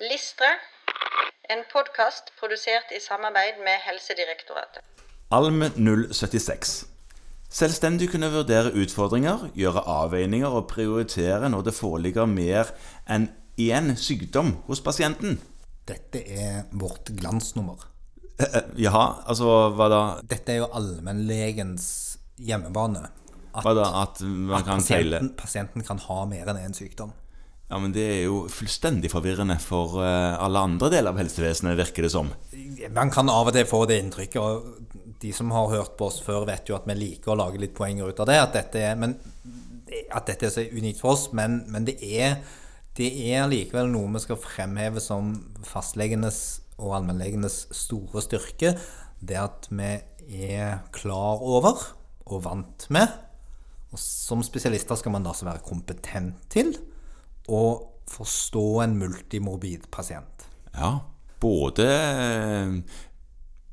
Listre, en podkast produsert i samarbeid med Helsedirektoratet. Alm 076. Selvstendig kunne vurdere utfordringer, gjøre avveininger og prioritere når det foreligger mer enn én sykdom hos pasienten. Dette er vårt glansnummer. Eh, eh, Jaha, altså hva da? Dette er jo allmennlegens hjemmebane. At Hva da at man kan feile? pasienten, pasienten kan ha mer enn én sykdom. Ja, men Det er jo fullstendig forvirrende for eh, alle andre deler av helsevesenet, virker det som. Man kan av og til få det inntrykket, og de som har hørt på oss før, vet jo at vi liker å lage litt poenger ut av det. At dette er, men, at dette er så unikt for oss. Men, men det, er, det er likevel noe vi skal fremheve som fastlegenes og allmennlegenes store styrke. Det at vi er klar over og vant med. Og som spesialister skal man da også være kompetent til å forstå en multimorbid pasient. Ja, både eh,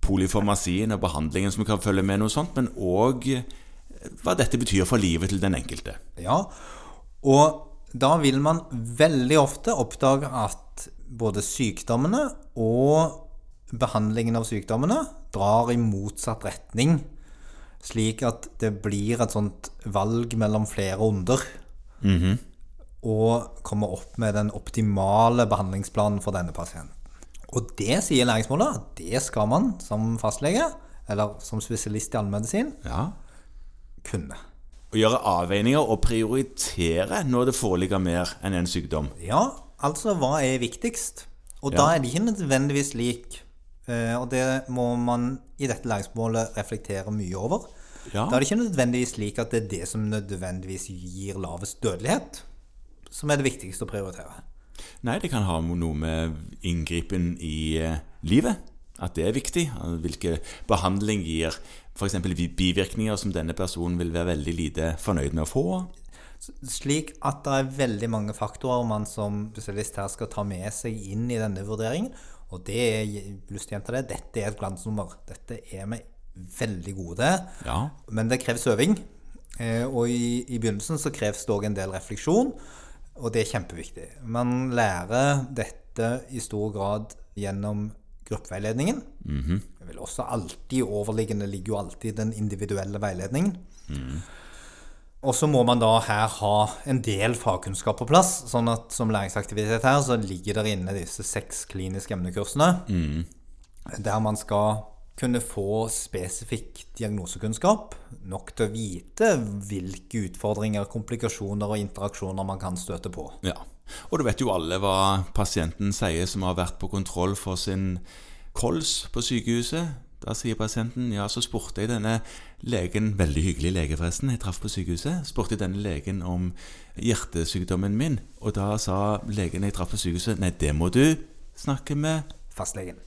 polyformasien og behandlingen som kan følge med noe sånt, men òg hva dette betyr for livet til den enkelte. Ja, og da vil man veldig ofte oppdage at både sykdommene og behandlingen av sykdommene drar i motsatt retning. Slik at det blir et sånt valg mellom flere onder. Og komme opp med den optimale behandlingsplanen for denne pasienten. Og det sier læringsmålet at det skal man som fastlege, eller som spesialist i allmennmedisin, Ja. kunne. Å gjøre avveininger og prioritere når det foreligger mer enn én sykdom. Ja, altså hva er viktigst? Og Ja. da er det ikke nødvendigvis slik, eh, og det må man i dette læringsmålet reflektere mye over. Ja. Da er det ikke nødvendigvis slik at det er det som nødvendigvis gir lavest dødelighet, som er det viktigste å prioritere. Nei, det kan ha noe med inngripen i eh, livet. At det er viktig. Hvilke behandling gir f.eks. bivirkninger som denne personen vil være veldig lite fornøyd med å få. Slik at det er veldig mange faktorer man som spesialist her skal ta med seg inn i denne vurderingen. Og det er lyst til å gjenta det, dette er et glansnummer. Dette er vi veldig gode til. Ja. Men det kreves øving. Eh, Og i, i begynnelsen så kreves det òg en del refleksjon, og det er kjempeviktig. Man lærer dette i stor grad gjennom gruppeveiledningen. Det vil også alltid overliggende ligger jo alltid den individuelle veiledningen. Og så må man da her ha en del fagkunnskap på plass. Sånn at som læringsaktivitet her så ligger der inne disse seks kliniske emnekursene. Der man skal kunne få spesifikk diagnosekunnskap. Nok til å vite hvilke utfordringer, komplikasjoner og interaksjoner man kan støte på. ja. Og du vet jo alle hva pasienten sier som har vært på kontroll for sin kols på sykehuset. Da sier pasienten ja, så spurte jeg denne legen, veldig hyggelig lege forresten, jeg traff på sykehuset, spurte jeg denne legen om hjertesykdommen min. Og da sa legen jeg traff på sykehuset nei, det må du snakke med Fastlegen.